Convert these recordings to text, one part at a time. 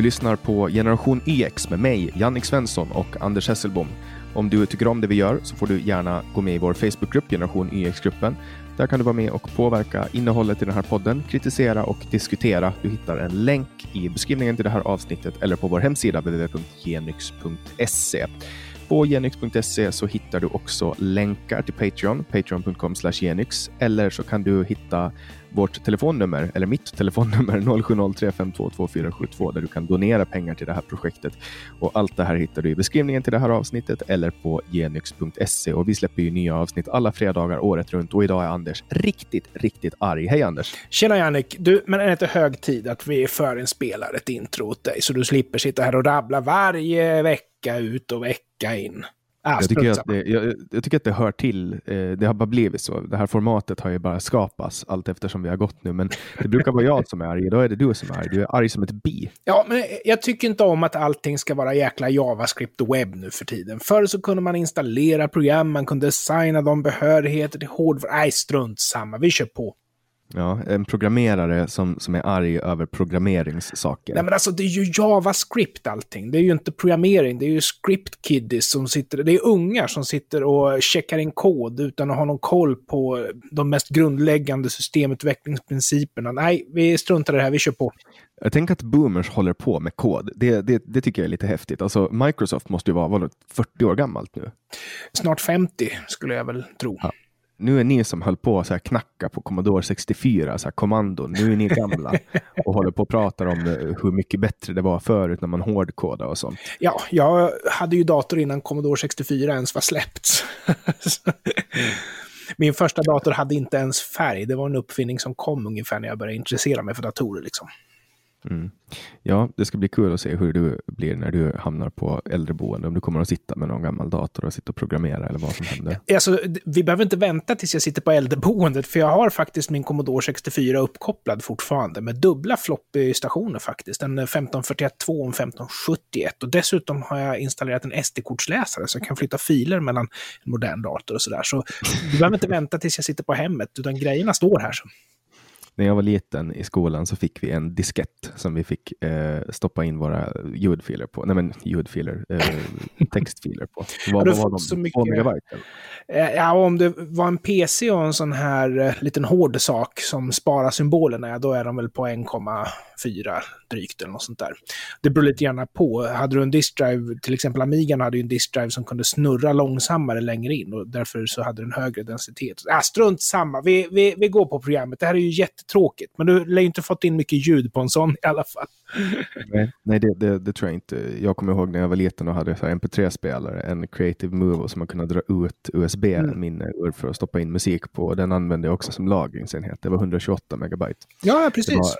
Du lyssnar på Generation YX med mig, Jannik Svensson och Anders Hesselbom. Om du tycker om det vi gör så får du gärna gå med i vår Facebookgrupp, Generation e YX-gruppen. Där kan du vara med och påverka innehållet i den här podden, kritisera och diskutera. Du hittar en länk i beskrivningen till det här avsnittet eller på vår hemsida www.genyx.se. På genyx.se så hittar du också länkar till Patreon, patreon.com genyx, eller så kan du hitta vårt telefonnummer, eller mitt telefonnummer 0703522472 där du kan donera pengar till det här projektet. Och allt det här hittar du i beskrivningen till det här avsnittet eller på genyx.se och vi släpper ju nya avsnitt alla fredagar året runt och idag är Anders riktigt, riktigt arg. Hej Anders! Tjena Jannik! Du, men är det inte hög tid att vi förinspelar ett intro åt dig så du slipper sitta här och rabbla varje vecka ut och vecka in? Ah, jag, tycker att det, jag, jag, tycker att det hör till. Eh, det har bara blivit så. Det här formatet har ju bara skapats allt eftersom vi har gått nu. Men det brukar vara jag som är arg. Idag är det du som är arg. Du är arg som ett bi. Ja, men jag tycker inte om att allting ska vara jäkla JavaScript och webb nu för tiden. Förr så kunde man installera program, man kunde designa de behörigheter till hårdvara. Nej, strunt samma. Vi kör på. Ja, en programmerare som, som är arg över programmeringssaker. Nej men alltså det är ju JavaScript allting. Det är ju inte programmering, det är ju script kiddies som sitter, det är ungar som sitter och checkar in kod utan att ha någon koll på de mest grundläggande systemutvecklingsprinciperna. Nej, vi struntar i det här, vi kör på. Jag tänker att boomers håller på med kod. Det, det, det tycker jag är lite häftigt. Alltså Microsoft måste ju vara vad, 40 år gammalt nu. Snart 50 skulle jag väl tro. Ja nu är ni som höll på att knacka på Commodore 64, så här, kommandon, nu är ni gamla och håller på att prata om eh, hur mycket bättre det var förut när man hårdkodade och sånt. Ja, jag hade ju dator innan Commodore 64 ens var släppt. Min första dator hade inte ens färg. Det var en uppfinning som kom ungefär när jag började intressera mig för datorer. Liksom. Mm. Ja, det ska bli kul att se hur du blir när du hamnar på äldreboende. Om du kommer att sitta med någon gammal dator och sitta och programmera eller vad som händer. Alltså, vi behöver inte vänta tills jag sitter på äldreboendet, för jag har faktiskt min Commodore 64 uppkopplad fortfarande med dubbla floppy-stationer faktiskt. En 1541 och en 1571. Och dessutom har jag installerat en SD-kortsläsare så jag kan flytta filer mellan en modern dator och sådär. Så du behöver inte vänta tills jag sitter på hemmet, utan grejerna står här. Så när jag var liten i skolan så fick vi en diskett som vi fick eh, stoppa in våra ljudfiler på. Nej men ljudfiler, eh, textfiler på. Vad, vad var de? Så mycket... megabyte? Eh, ja, om det var en PC och en sån här eh, liten hård sak som sparar symbolerna, då är de väl på 1,4 drygt eller något sånt där. Det beror lite grann på. Hade du en diskdrive, till exempel Amigan hade ju en diskdrive som kunde snurra långsammare längre in och därför så hade den högre densitet. Äh, strunt samma, vi, vi, vi går på programmet. Det här är ju jättetråkigt, men du lär ju inte fått in mycket ljud på en sån i alla fall. Nej, nej det, det, det, tror jag inte. Jag kommer ihåg när jag var liten och hade MP3-spelare, en Creative Move som man kunde dra ut USB-minne mm. för att stoppa in musik på. Den använde jag också som lagringsenhet. Det var 128 megabyte. Ja, precis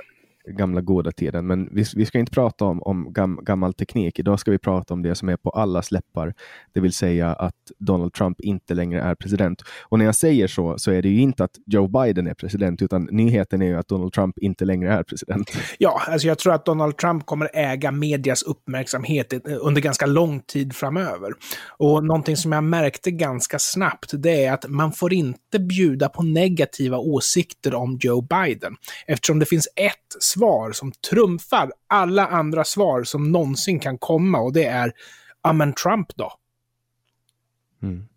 gamla goda tiden. Men vi, vi ska inte prata om, om gam, gammal teknik. Idag ska vi prata om det som är på alla läppar, det vill säga att Donald Trump inte längre är president. Och när jag säger så, så är det ju inte att Joe Biden är president, utan nyheten är ju att Donald Trump inte längre är president. Ja, alltså jag tror att Donald Trump kommer äga medias uppmärksamhet under ganska lång tid framöver. Och någonting som jag märkte ganska snabbt, det är att man får inte bjuda på negativa åsikter om Joe Biden, eftersom det finns ett svar som trumfar alla andra svar som någonsin kan komma och det är ja men Trump då? Mm.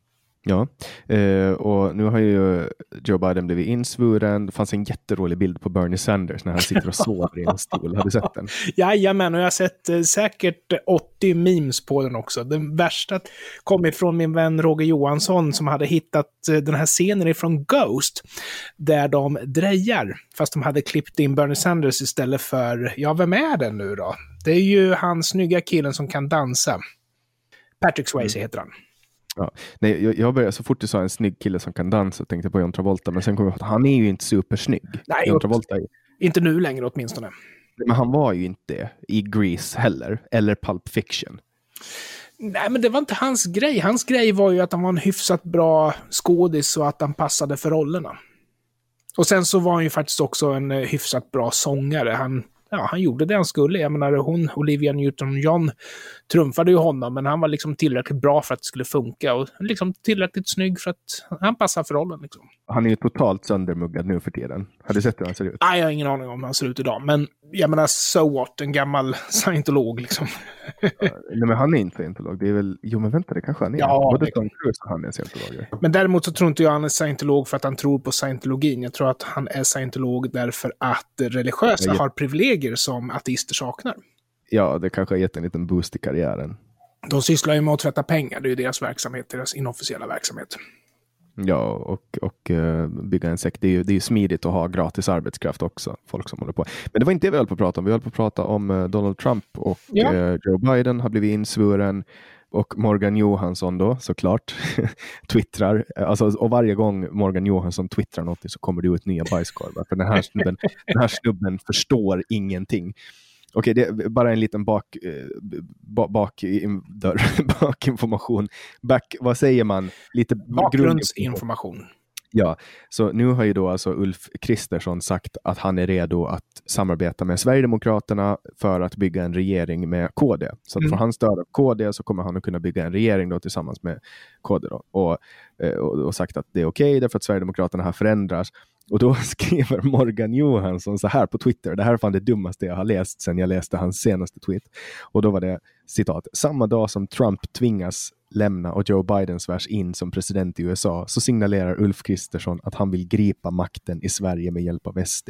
Ja, eh, och nu har ju Joe Biden blivit insvuren. Det fanns en jätterolig bild på Bernie Sanders när han sitter och sover i en stol. Har du sett den? Jajamän, och jag har sett eh, säkert 80 memes på den också. Den värsta kom ifrån min vän Roger Johansson som hade hittat eh, den här scenen ifrån Ghost, där de drejar, fast de hade klippt in Bernie Sanders istället för, ja, vem är det nu då? Det är ju han snygga killen som kan dansa. Patrick Swayze mm. heter han. Ja. Nej, jag, jag började, så fort du sa en snygg kille som kan dansa tänkte jag på John Travolta, men sen kom jag på att han är ju inte supersnygg. Nej, John Travolta är... inte nu längre åtminstone. Men han var ju inte i Grease heller, eller Pulp Fiction. Nej, men det var inte hans grej. Hans grej var ju att han var en hyfsat bra skådis och att han passade för rollerna. Och sen så var han ju faktiskt också en eh, hyfsat bra sångare. Han ja, han gjorde det han skulle. Jag menar, hon, Olivia Newton-John, trumfade ju honom, men han var liksom tillräckligt bra för att det skulle funka och liksom tillräckligt snygg för att han passar för rollen. Liksom. Han är ju totalt söndermuggad nu för tiden. Har du sett hur han ser ut? Nej, jag har ingen aning om hur han ser ut idag, men jag menar, so what, en gammal scientolog liksom. Nej, men han är inte scientolog. Det är väl, jo men vänta, det kanske han är. Ja, Både Tom Cruise och han är scientologer. Men däremot så tror inte jag han är scientolog för att han tror på scientologin. Jag tror att han är scientolog därför att religiösa ja. har privilegier som ateister saknar. Ja, det kanske har gett en liten boost i karriären. De sysslar ju med att tvätta pengar, det är ju deras verksamhet, deras inofficiella verksamhet. Ja, och, och eh, bygga en sekt. Det är ju det är smidigt att ha gratis arbetskraft också. Folk som håller på. Men det var inte det vi höll på att prata om. Vi höll på att prata om eh, Donald Trump och Ja. eh, Joe Biden har blivit insvuren. Och Morgan Johansson då såklart twittrar. Alltså, och varje gång Morgan Johansson twittrar något så kommer det ut nya bajskorvar. För den här snubben, den här snubben förstår ingenting. Okej, det är bara en liten bak, eh, ba- bak, dörr, bakinformation. Back, vad säger man? Lite. Bakgrundsinformation. Ja, så nu har ju då alltså Ulf Kristersson sagt att han är redo att samarbeta med Sverigedemokraterna för att bygga en regering med KD. Så att Mm. får han stöd av KD så kommer han att kunna bygga en regering då tillsammans med KD. Då. Och, eh, och, och sagt att det är okej därför att Sverigedemokraterna här förändras. Och då skriver Morgan Johansson så här på Twitter, det här är fan det dummaste jag har läst sedan jag läste hans senaste tweet. Och då var det citat, samma dag som Trump tvingas lämna och Joe Biden svärs in som president i USA så signalerar Ulf Kristersson att han vill gripa makten i Sverige med hjälp av SD.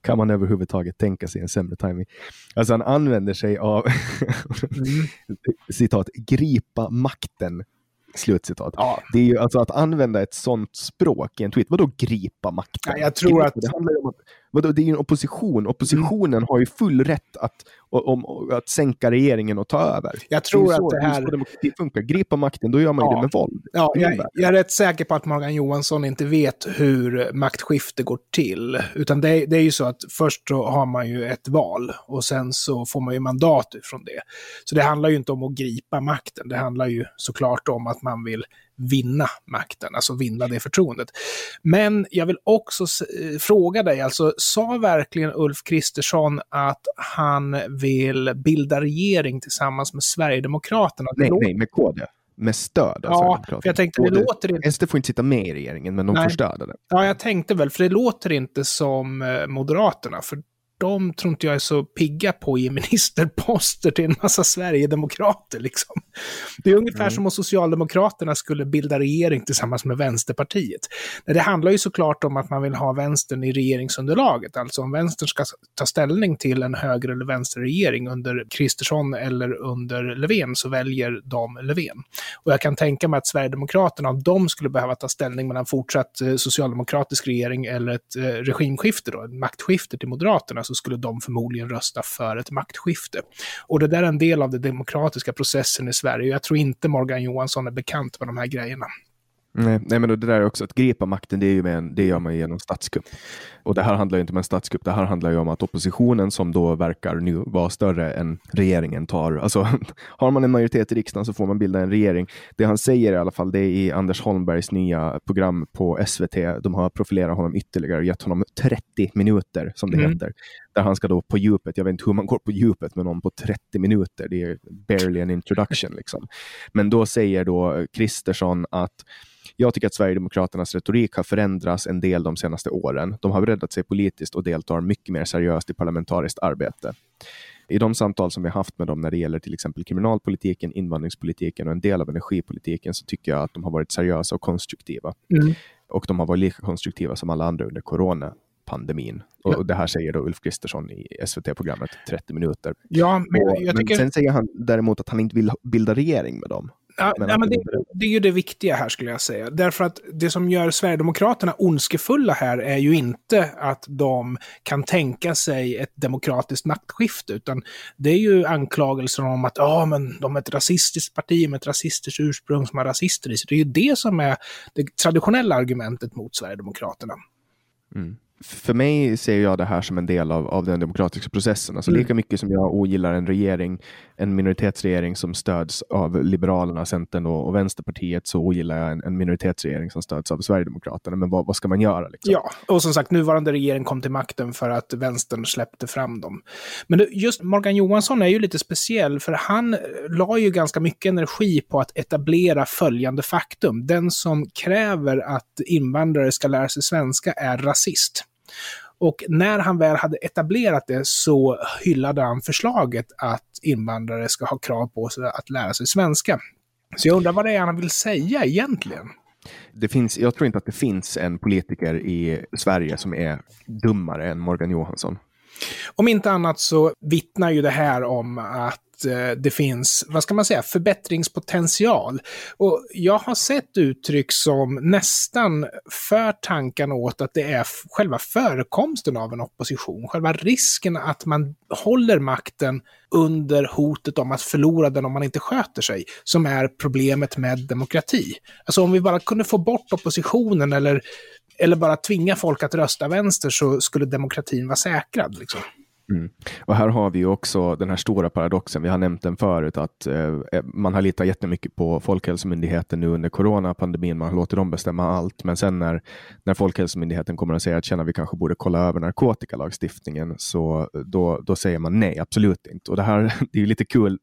Kan man överhuvudtaget tänka sig en sämre timing? Alltså han använder sig av Mm. citat, gripa makten. Slutcitat. Ja. Det är ju alltså att använda ett sånt språk i en tweet. Vadå gripa makten? Ja, jag tror Gripa, att- Det, handlar om att, vadå, det är ju en opposition. Oppositionen har ju full rätt att, om, att sänka regeringen och ta över. Jag tror det är att så, det är här... så demokrati funkar. Gripa makten, då gör man Ja. det med våld. Ja, jag, jag är rätt säker på att Morgan Johansson inte vet hur maktskifte går till. Utan det, det är ju så att först så har man ju ett val och sen så får man ju mandat från det. Så det handlar ju inte om att gripa makten. Det handlar ju såklart om att man vill vinna makten, alltså vinna det förtroendet. Men jag vill också eh, fråga dig, alltså sa verkligen Ulf Kristersson att han vill bilda regering tillsammans med Sverigedemokraterna? Nej, nej, med KD. Med stöd av Ja, för jag tänkte det låter inte... SD får inte sitta med i regeringen, men de Nej. får stöd av den. Ja, jag tänkte väl, för det låter inte som eh, Moderaterna, för de tror inte jag är så pigga på att ge ministerposter till en massa Sverigedemokrater. Liksom. Det är ungefär Mm. som om Socialdemokraterna skulle bilda regering tillsammans med Vänsterpartiet. Det handlar ju såklart om att man vill ha vänstern i regeringsunderlaget. Alltså om vänstern ska ta ställning till en höger eller vänsterregering under Kristersson eller under Löfven så väljer de Löfven. Och jag kan tänka mig att Sverigedemokraterna, om de skulle behöva ta ställning mellan fortsatt eh, socialdemokratisk regering eller ett eh, regimskifte, då, ett maktskifte till Moderaterna, så skulle de förmodligen rösta för ett maktskifte. Och det där är en del av den demokratiska processen i Sverige. Jag tror inte Morgan Johansson är bekant med de här grejerna. Nej, nej, men det där är också att gripa makten, det, är ju med en, det gör man genom statskupp. Och det här handlar ju inte om en statskupp, det här handlar ju om att oppositionen som då verkar nu vara större än regeringen tar. Alltså, har man en majoritet i riksdagen så får man bilda en regering. Det han säger i alla fall, det är i Anders Holmbergs nya program på SVT. De har profilerat honom ytterligare och gett honom 30 minuter, som det Mm. heter. Där han ska då på djupet, jag vet inte hur man går på djupet med någon på 30 minuter, det är barely an introduction. Liksom. Men då säger då Kristersson att jag tycker att Sverigedemokraternas retorik har förändrats en del de senaste åren. De har breddat sig politiskt och deltar mycket mer seriöst i parlamentariskt arbete. I de samtal som vi har haft med dem när det gäller till exempel kriminalpolitiken, invandringspolitiken och en del av energipolitiken så tycker jag att de har varit seriösa och konstruktiva. Mm. Och de har varit lika konstruktiva som alla andra under coronapandemin. Och, och det här säger då Ulf Kristersson i SVT-programmet 30 minuter. Ja, men Och, men tycker... sen säger han däremot att han inte vill bilda regering med dem. Ja, Men ja, att men det det, är ju det viktiga här skulle jag säga. Därför att det som gör Sverigedemokraterna ondskefulla här är ju inte att de kan tänka sig ett demokratiskt maktskifte, utan det är ju anklagelser om att ah, men de är ett rasistiskt parti med ett rasistiskt ursprung som har rasister i sig. Det är ju det som är det traditionella argumentet mot Sverigedemokraterna. Mm. För mig ser jag det här som en del av, av den demokratiska processen. Alltså mm. Lika mycket som jag ogillar en regering, en minoritetsregering som stöds av Liberalerna, Centern och, och Vänsterpartiet, så ogillar jag en, en minoritetsregering som stöds av Sverigedemokraterna. Men vad, vad ska man göra? Liksom? Ja, och som sagt, nuvarande regering kom till makten för att vänstern släppte fram dem. Men just Morgan Johansson är ju lite speciell, för han la ju ganska mycket energi på att etablera följande faktum. Den som kräver att invandrare ska lära sig svenska är rasist. Och när han väl hade etablerat det så hyllade han förslaget att invandrare ska ha krav på sig att lära sig svenska. Så jag undrar vad det är han vill säga egentligen? Det finns, jag tror inte att det finns en politiker i Sverige som är dummare än Morgan Johansson. Om inte annat så vittnar ju det här om att Eh, det finns, vad ska man säga, förbättringspotential. Och jag har sett uttryck som nästan för tankarna åt att det är själva förekomsten av en opposition, själva risken att man håller makten under hotet om att förlora den om man inte sköter sig, som är problemet med demokrati. Alltså om vi bara kunde få bort oppositionen eller, eller bara tvinga folk att rösta vänster så skulle demokratin vara säkrad. Liksom. Mm. Och här har vi också den här stora paradoxen, vi har nämnt den förut, att eh, eh, man har litat jättemycket på Folkhälsomyndigheten nu under coronapandemin, man låter dem bestämma allt, men sen när, när Folkhälsomyndigheten kommer att säga att känna vi kanske borde kolla över narkotikalagstiftningen, så då, då säger man nej, absolut inte. Och det här det är lite kul,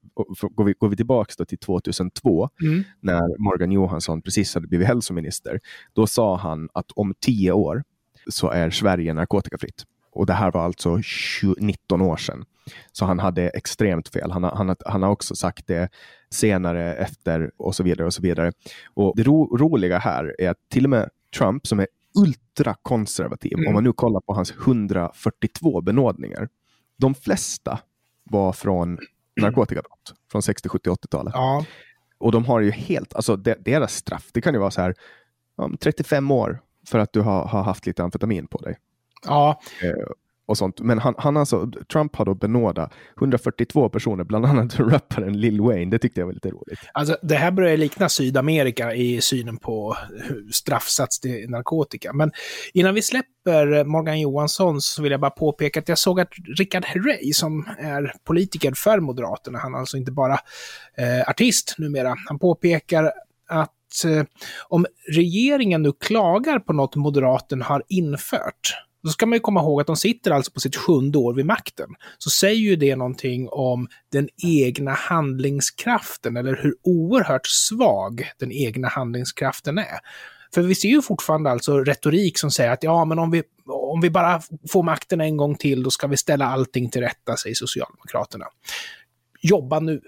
går vi, går vi tillbaka till 2002, mm. när Morgan Johansson precis hade blivit hälsominister, då sa han att om tio år så är Sverige narkotikafritt. Och det här var alltså 20, 19 år sedan. Så han hade extremt fel. Han, han, han har också sagt det senare, efter och så vidare. Och så vidare. Och det ro, roliga här är att till och med Trump som är ultrakonservativ, mm. om man nu kollar på hans 142 benådningar, de flesta var från narkotikabrott från 60, 70, 80-talet. Ja. Och de har ju helt, alltså deras straff, det kan ju vara så här, 35 år för att du har, har haft lite amfetamin på dig. Ja. Eh, och sånt. Men han, han alltså, Trump har då benådat 142 personer, bland annat rapparen Lil Wayne. Det tyckte jag var lite roligt. Alltså, det här börjar likna Sydamerika i synen på straffsats till narkotika. Men innan vi släpper Morgan Johansson så vill jag bara påpeka att jag såg att Richard Herrey, som är politiker för Moderaterna, han är alltså inte bara eh, artist numera, han påpekar att eh, om regeringen nu klagar på något Moderaterna har infört, då ska man ju komma ihåg att de sitter alltså på sitt sjunde år vid makten. Så säger ju det någonting om den egna handlingskraften, eller hur oerhört svag den egna handlingskraften är. För vi ser ju fortfarande alltså retorik som säger att ja, men om vi, om vi bara får makten en gång till, då ska vi ställa allting till rätta, säger Socialdemokraterna. Jobba nu.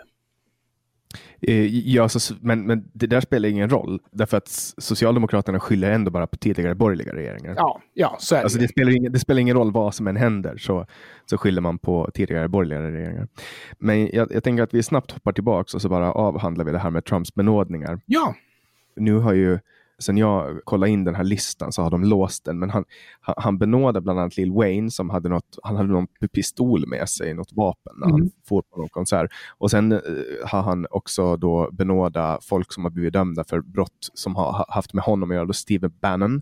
Eh, ja, så, men, men det där spelar ingen roll, därför att Socialdemokraterna skyller ändå bara på tidigare borgerliga regeringar. Ja, ja så är det. Alltså, det, spelar ingen, det spelar ingen roll vad som än händer, så, så skyller man på tidigare borgerliga regeringar. Men jag, jag tänker att vi snabbt hoppar tillbaka och så bara avhandlar vi det här med Trumps benådningar. Ja. Nu har ju sen jag kollade in den här listan så har de låst den. Men han, han benådade bland annat Lil Wayne som hade något, han hade någon pistol med sig, något vapen när mm. han får på någon konsert. Och sen uh, har han också då benådat folk som har blivit dömda för brott som har haft med honom att göra. Då Steve Bannon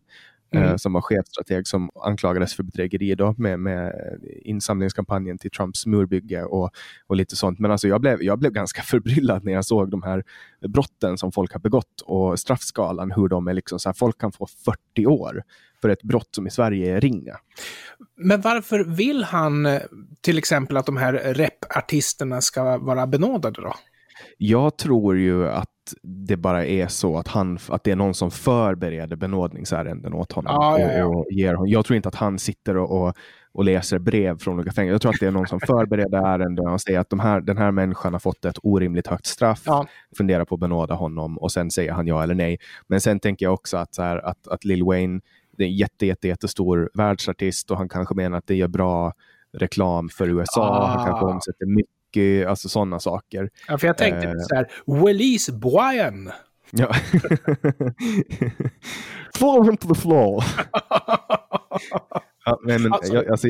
mm. eh, som var chefstrateg som anklagades för bedrägeri då, med, med insamlingskampanjen till Trumps murbygge och, och lite sånt. Men alltså jag, blev, jag blev ganska förbryllad när jag såg de här brotten som folk har begått och straffskalan, hur de är liksom så här, folk kan få 40 år för ett brott som i Sverige är ringa. Men varför vill han eh, till exempel att de här repartisterna ska vara benådade då? Jag tror ju att det bara är så att, han, att det är någon som förbereder benådningsärenden åt honom. Ah, ja, ja. Och, ger honom. Jag tror inte att han sitter och, och, och läser brev från olika fängelser. Jag tror att det är någon som förbereder ärenden och säger att de här, den här människan har fått ett orimligt högt straff. Ja. Funderar på att benåda honom och sen säger han ja eller nej. Men sen tänker jag också att, så här, att, att Lil Wayne det är en jätte, jätte, jättestor världsartist och han kanske menar att det gör bra reklam för USA. Ah. Han kanske omsätter mycket mycket, alltså sådana saker. Ja, för jag tänkte eh. så här, Willis Brian. Ja. Fall him to the floor. ja, men, men, alltså. jag, alltså,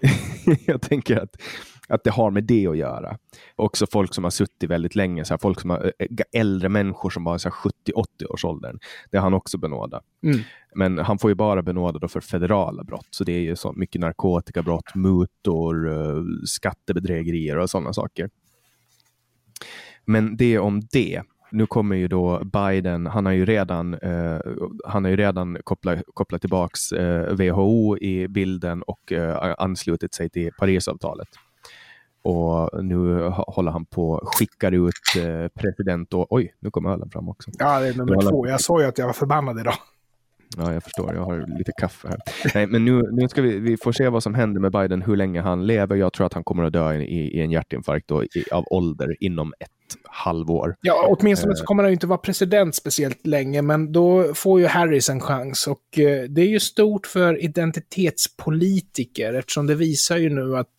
jag tänker att att det har med det att göra. Också folk som har suttit väldigt länge, så här, folk som har, eh, äldre människor som var 70-80 års åldern. Det han också benådat. Mm. Men han får ju bara benåda för federala brott, så det är ju så mycket narkotikabrott, mutor, eh, skattebedrägerier och sådana saker. Men det om det. Nu kommer ju då Biden, han har ju redan, eh, han har ju redan kopplat, kopplat tillbaks eh, WHO i bilden och eh, anslutit sig till Parisavtalet. Och nu håller han på och skickar ut eh, president och oj, nu kommer ölen fram också. Ja, det är nummer två. Jag sa ju att jag var förbannad idag. Ja, jag förstår. Jag har lite kaffe här. Nej, men nu, nu ska vi, vi får se vad som händer med Biden, hur länge han lever. Jag tror att han kommer att dö i, i en hjärtinfarkt då, i, av ålder inom ett halvår. Ja, åtminstone så eh. kommer han inte vara president speciellt länge, men då får ju Harris en chans. Och eh, det är ju stort för identitetspolitiker, eftersom det visar ju nu att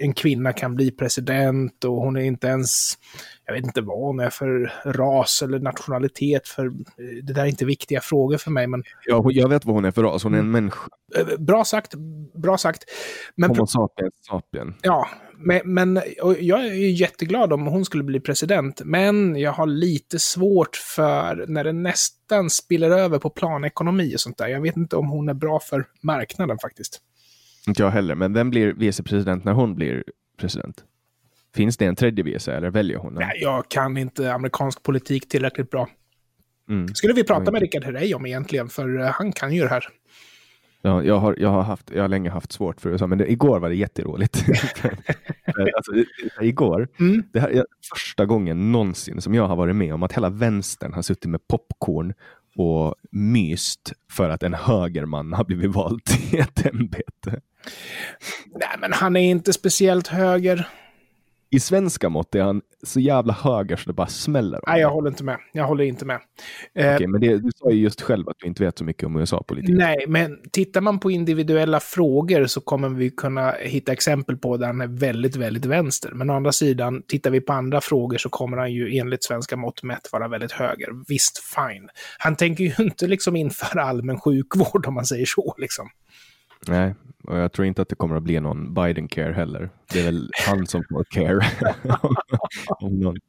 en kvinna kan bli president och hon är inte ens, jag vet inte vad hon är för ras eller nationalitet, för eh, det där är inte viktiga frågor för mig. Men... Ja, jag vet vad hon är för ras, hon är en mm. människa. Eh, bra sagt, bra sagt. Men... Homo sapiens sapien. Ja, men, men jag är jätteglad om hon skulle bli president, men jag har lite svårt för när det nästan spiller över på planekonomi och sånt där. Jag vet inte om hon är bra för marknaden faktiskt. Inte jag heller, men vem blir vicepresident när hon blir president? Finns det en tredje vice eller väljer hon? Nej, jag kan inte amerikansk politik tillräckligt bra. Mm. Skulle vi prata med Rickard Herrey om egentligen, för eh, han kan ju det här. Ja, jag, har, jag, har haft, jag har länge haft svårt för USA, men det, igår var det jätteroligt. alltså, igår, mm. det här är första gången någonsin som jag har varit med om att hela vänstern har suttit med popcorn och myst för att en högerman har blivit vald till ett ämbete. Nej, men han är inte speciellt höger i svenska mått är han så jävla höger så det bara smäller. Nej, jag håller inte med. Jag håller inte med. Okej, okay, men det, du sa ju just själv att du inte vet så mycket om USA-politik. Nej, men tittar man på individuella frågor så kommer vi kunna hitta exempel på där han är väldigt, väldigt vänster. Men å andra sidan, tittar vi på andra frågor så kommer han ju enligt svenska mått mätt vara väldigt höger. Visst, fine. Han tänker ju inte liksom införa allmän sjukvård om man säger så. Liksom. Nej, och jag tror inte att det kommer att bli någon Biden-care heller. Det är väl han som får care.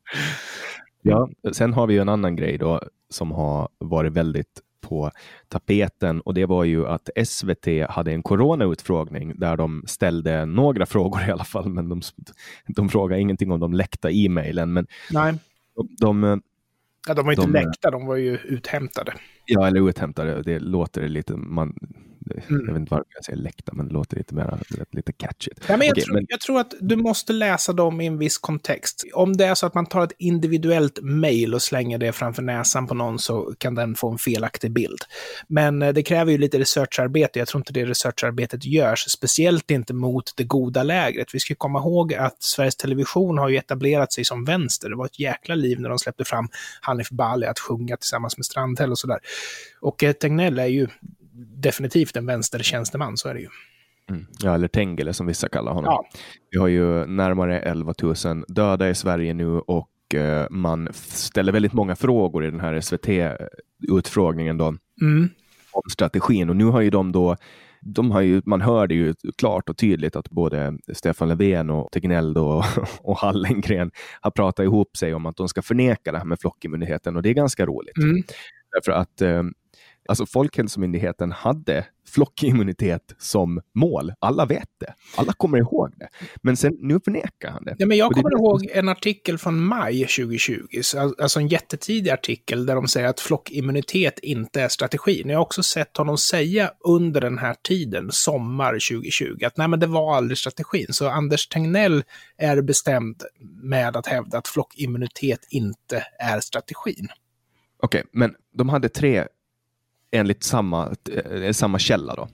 Ja, sen har vi en annan grej då som har varit väldigt på tapeten och det var ju att SVT hade en coronautfrågning där de ställde några frågor i alla fall, men de, de frågade ingenting om de läckta e-mailen. Men Nej. De, de, ja, de var inte de, läckta, de var ju uthämtade. Ja, eller uthämtade. Det låter lite, man, Mm. Jag vet inte varför jag säger läkta, men det låter lite mer lite catchigt. Ja, men jag, okay, tror, men... jag tror att du måste läsa dem i en viss kontext. Om det är så att man tar ett individuellt mail och slänger det framför näsan på någon så kan den få en felaktig bild. Men eh, det kräver ju lite researcharbete. Jag tror inte det researcharbetet görs, speciellt inte mot det goda lägret. Vi ska komma ihåg att Sveriges Television har ju etablerat sig som vänster. Det var ett jäkla liv när de släppte fram Hanif Bali att sjunga tillsammans med Strandhäll och sådär. Och eh, Tegnell är ju definitivt en vänstertjänsteman, så är det ju. Mm. Ja, eller Tengele som vissa kallar honom. Ja. Vi har ju närmare 11 000 döda i Sverige nu och eh, man ställer väldigt många frågor i den här SVT-utfrågningen då mm. om strategin. Och nu har ju de då de har ju, man hörde ju klart och tydligt att både Stefan Löfven och Tegnell och, och Hallengren har pratat ihop sig om att de ska förneka det här med flockimmuniteten och det är ganska roligt. Mm. Därför att eh, Alltså Folkhälsomyndigheten hade flockimmunitet som mål. Alla vet det. Alla kommer ihåg det. Men sen, nu förnekar han det. Ja, men jag kommer det... ihåg en artikel från maj 2020, alltså en jättetidig artikel där de säger att flockimmunitet inte är strategin. Jag har också sett honom säga under den här tiden, sommar 2020, att nej, men det var aldrig strategin. Så Anders Tegnell är bestämd med att hävda att flockimmunitet inte är strategin. Okej, okay, men de hade tre enligt samma, eh, samma källa, då,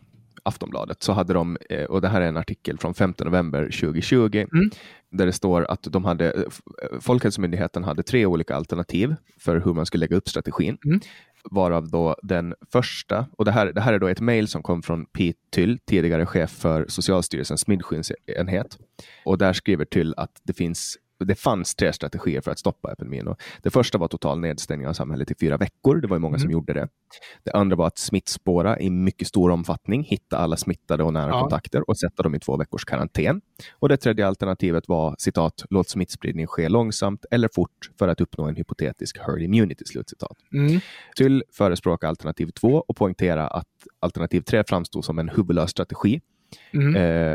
Aftonbladet, så hade de, eh, och det här är en artikel från 5 november 2020, mm. där det står att de hade, eh, Folkhälsomyndigheten hade tre olika alternativ för hur man skulle lägga upp strategin. Mm. Varav då den första, och det här, det här är då ett mejl som kom från Pete Tyll, tidigare chef för Socialstyrelsens smittskyddsenhet. Och där skriver Tyll att det finns det fanns tre strategier för att stoppa epidemin. Och det första var total nedstängning av samhället i fyra veckor. Det var ju många mm. som gjorde det. Det andra var att smittspåra i mycket stor omfattning, hitta alla smittade och nära ja. kontakter och sätta dem i två veckors karantän. Och det tredje alternativet var citat, låt smittspridning ske långsamt eller fort för att uppnå en hypotetisk herd immunity. Slutcitat. Mm. Tyll förespråkar alternativ två och poängtera att alternativ tre framstod som en huvudlös strategi. Mm. Eh,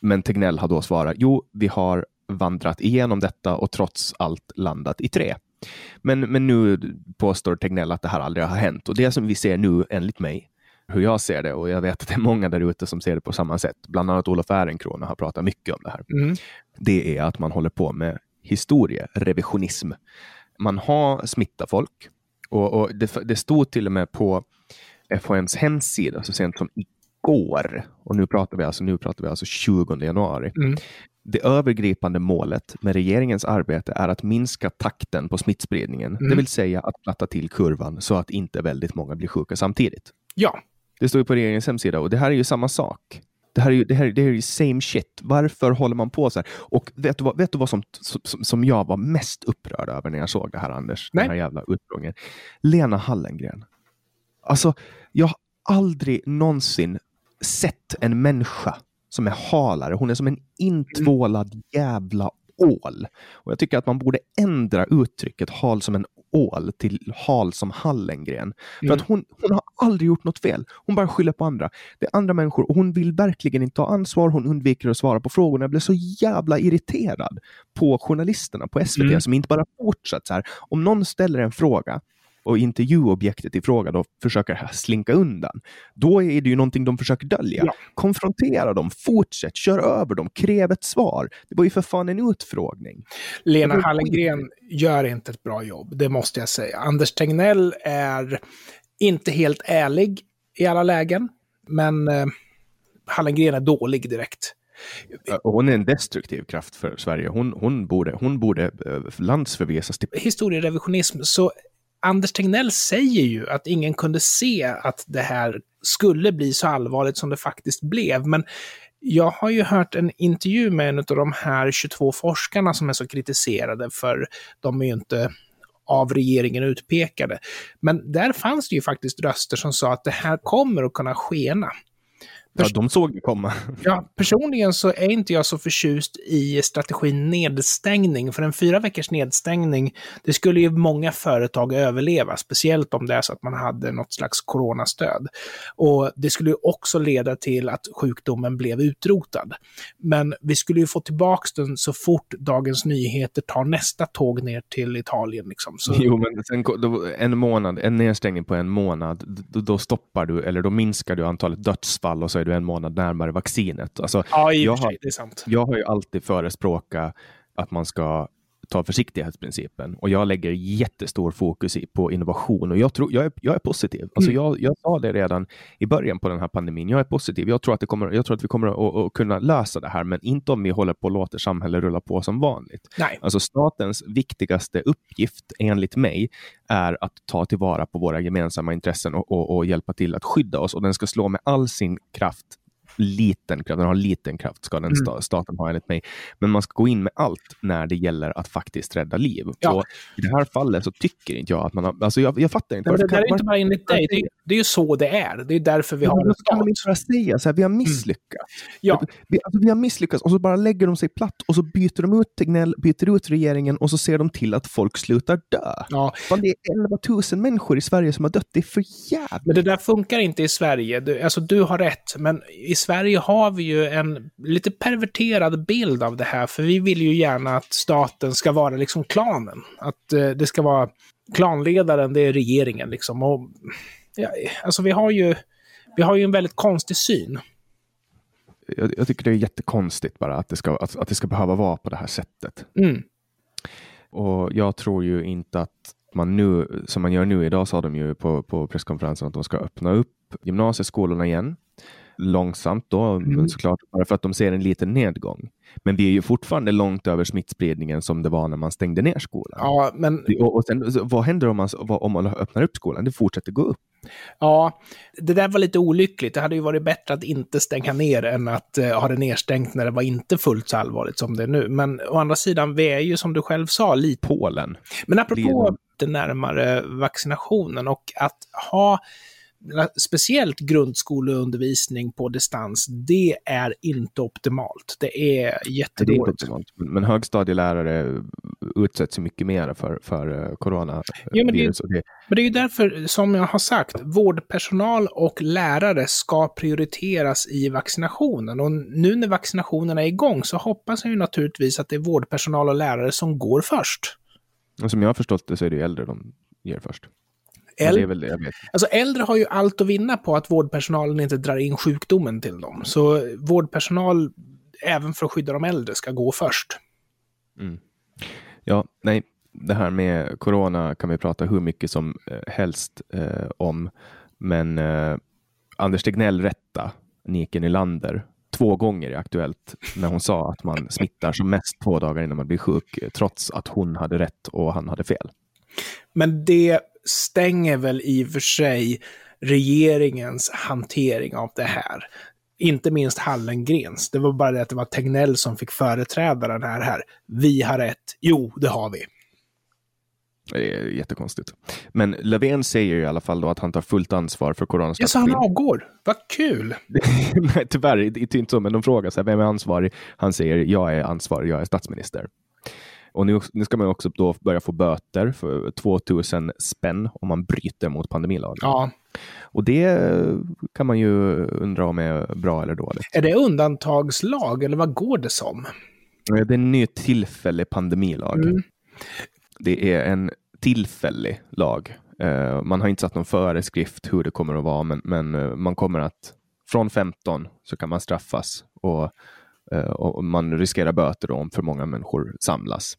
men Tegnell har då svarat, jo, vi har vandrat igenom detta och trots allt landat i tre. Men, men nu påstår Tegnell att det här aldrig har hänt och det som vi ser nu, enligt mig, hur jag ser det, och jag vet att det är många där ute som ser det på samma sätt, bland annat Olof Ehrenkrona har pratat mycket om det här, mm. det är att man håller på med historierevisionism. Man har smittat folk och, och det, det stod till och med på FHMs hemsida så sent som igår, och nu pratar vi alltså, nu pratar vi alltså 20 januari, mm. Det övergripande målet med regeringens arbete är att minska takten på smittspridningen, mm. det vill säga att platta till kurvan så att inte väldigt många blir sjuka samtidigt. Ja. Det står ju på regeringens hemsida och det här är ju samma sak. Det här är ju, det här, det här är ju same shit. Varför håller man på så här? Och vet du vad, vet du vad som, som, som jag var mest upprörd över när jag såg det här, Anders? Nej. Den här jävla utgången. Lena Hallengren. Alltså, jag har aldrig någonsin sett en människa som är halare. Hon är som en intvålad jävla ål. Och jag tycker att man borde ändra uttrycket hal som en ål till hal som Hallengren. Mm. För att hon, hon har aldrig gjort något fel. Hon bara skyller på andra. Det är andra människor och hon vill verkligen inte ta ansvar. Hon undviker att svara på frågorna. Jag blev så jävla irriterad på journalisterna på SVT mm. som inte bara fortsatt så här. Om någon ställer en fråga och intervjuobjektet i fråga då försöker slinka undan, då är det ju någonting de försöker dölja. Ja. Konfrontera dem, fortsätt, kör över dem, kräv ett svar. Det var ju för fan en utfrågning. Lena Hallengren gör inte ett bra jobb, det måste jag säga. Anders Tegnell är inte helt ärlig i alla lägen, men eh, Hallengren är dålig direkt. hon är en destruktiv kraft för Sverige. Hon, hon borde, hon borde eh, landsförvisas till... Historierevisionism, så Anders Tegnell säger ju att ingen kunde se att det här skulle bli så allvarligt som det faktiskt blev. Men jag har ju hört en intervju med en av de här 22 forskarna som är så kritiserade, för de är ju inte av regeringen utpekade. Men där fanns det ju faktiskt röster som sa att det här kommer att kunna skena. Ja, de såg det komma. Ja, personligen så är inte jag så förtjust i strategin nedstängning, för en fyra veckors nedstängning, det skulle ju många företag överleva, speciellt om det är så att man hade något slags coronastöd. Och det skulle ju också leda till att sjukdomen blev utrotad. Men vi skulle ju få tillbaka den så fort Dagens Nyheter tar nästa tåg ner till Italien. Liksom. Så... Jo, men sen, då, en månad, en nedstängning på en månad, då, då stoppar du, eller då minskar du antalet dödsfall och så är du en månad närmare vaccinet. Alltså, ja, är sant. Jag har ju alltid förespråkat att man ska ta försiktighetsprincipen och jag lägger jättestor fokus på innovation och jag, tror, jag, är, jag är positiv. Alltså mm. jag, jag sa det redan i början på den här pandemin. Jag är positiv. Jag tror att, det kommer, jag tror att vi kommer att, att kunna lösa det här, men inte om vi håller på och låter samhället rulla på som vanligt. Nej. Alltså statens viktigaste uppgift, enligt mig, är att ta tillvara på våra gemensamma intressen och, och, och hjälpa till att skydda oss och den ska slå med all sin kraft liten kraft, den har liten kraft ska den mm. staten ha enligt mig. Men man ska gå in med allt när det gäller att faktiskt rädda liv. Ja. Och I det här fallet så tycker inte jag att man har, alltså jag, jag fattar inte. Men det där är inte bara enligt dig, det, det är ju så det är. Det är därför vi har en stat. man inte bara säga så här, vi har mm. misslyckats. Mm. Ja. Vi, alltså, vi har misslyckats och så bara lägger de sig platt och så byter de ut Tegnell, byter ut regeringen och så ser de till att folk slutar dö. Ja. det är 11 000 människor i Sverige som har dött, det är för jävligt. Men det där funkar inte i Sverige. Du, alltså du har rätt, men i Sverige har vi ju en lite perverterad bild av det här, för vi vill ju gärna att staten ska vara liksom klanen. Att eh, det ska vara klanledaren, det är regeringen liksom. Och, ja, alltså vi har ju, vi har ju en väldigt konstig syn. Jag, jag tycker det är jättekonstigt bara att det, ska, att, att det ska behöva vara på det här sättet. Mm. Och jag tror ju inte att man nu, som man gör nu, idag sa de ju på, på presskonferensen att de ska öppna upp gymnasieskolorna igen långsamt då, mm. såklart, bara för att de ser en liten nedgång. Men vi är ju fortfarande långt över smittspridningen som det var när man stängde ner skolan. Ja, men... Och, och sen, vad händer om man, om man öppnar upp skolan? Det fortsätter gå upp. Ja, det där var lite olyckligt. Det hade ju varit bättre att inte stänga ner än att uh, ha det nedstängt när det var inte fullt så allvarligt som det är nu. Men å andra sidan, vi är ju som du själv sa lite... Polen. Men apropå det närmare vaccinationen och att ha speciellt grundskoleundervisning på distans, det är inte optimalt. Det är jättedåligt. Det är optimalt. Men högstadielärare utsätts mycket mer för, för coronavirus. Ja, men, det, det... men det är ju därför, som jag har sagt, vårdpersonal och lärare ska prioriteras i vaccinationen. Och nu när vaccinationen är igång så hoppas jag ju naturligtvis att det är vårdpersonal och lärare som går först. Och som jag har förstått det så är det äldre de ger först. Äldre, Alltså äldre har ju allt att vinna på att vårdpersonalen inte drar in sjukdomen till dem. Så vårdpersonal, även för att skydda de äldre, ska gå först. Mm. Ja, nej, det här med corona kan vi prata hur mycket som eh, helst eh, om. Men eh, Anders Tegnell rätta Nike Nylander två gånger i Aktuellt när hon sa att man smittar som mest två dagar innan man blir sjuk, trots att hon hade rätt och han hade fel. Men det stänger väl i och för sig regeringens hantering av det här. Inte minst Hallengrens. Det var bara det att det var Tegnell som fick företräda den här, här. Vi har rätt. Jo, det har vi. Det är jättekonstigt. Men Löfven säger i alla fall då att han tar fullt ansvar för coronastrategin. Ja, så han avgår? Vad kul! Nej, tyvärr, det är inte så, men de frågar sig vem är ansvarig? Han säger jag är ansvarig, jag är statsminister. Och nu, nu ska man också då börja få böter för 2000 spänn om man bryter mot pandemilagen. Ja. Och det kan man ju undra om är bra eller dåligt. Är det undantagslag eller vad går det som? Det är en ny tillfällig pandemilag. Mm. Det är en tillfällig lag. Eh, man har inte satt någon föreskrift hur det kommer att vara, men, men eh, man kommer att från 15 så kan man straffas och, eh, och man riskerar böter om för många människor samlas.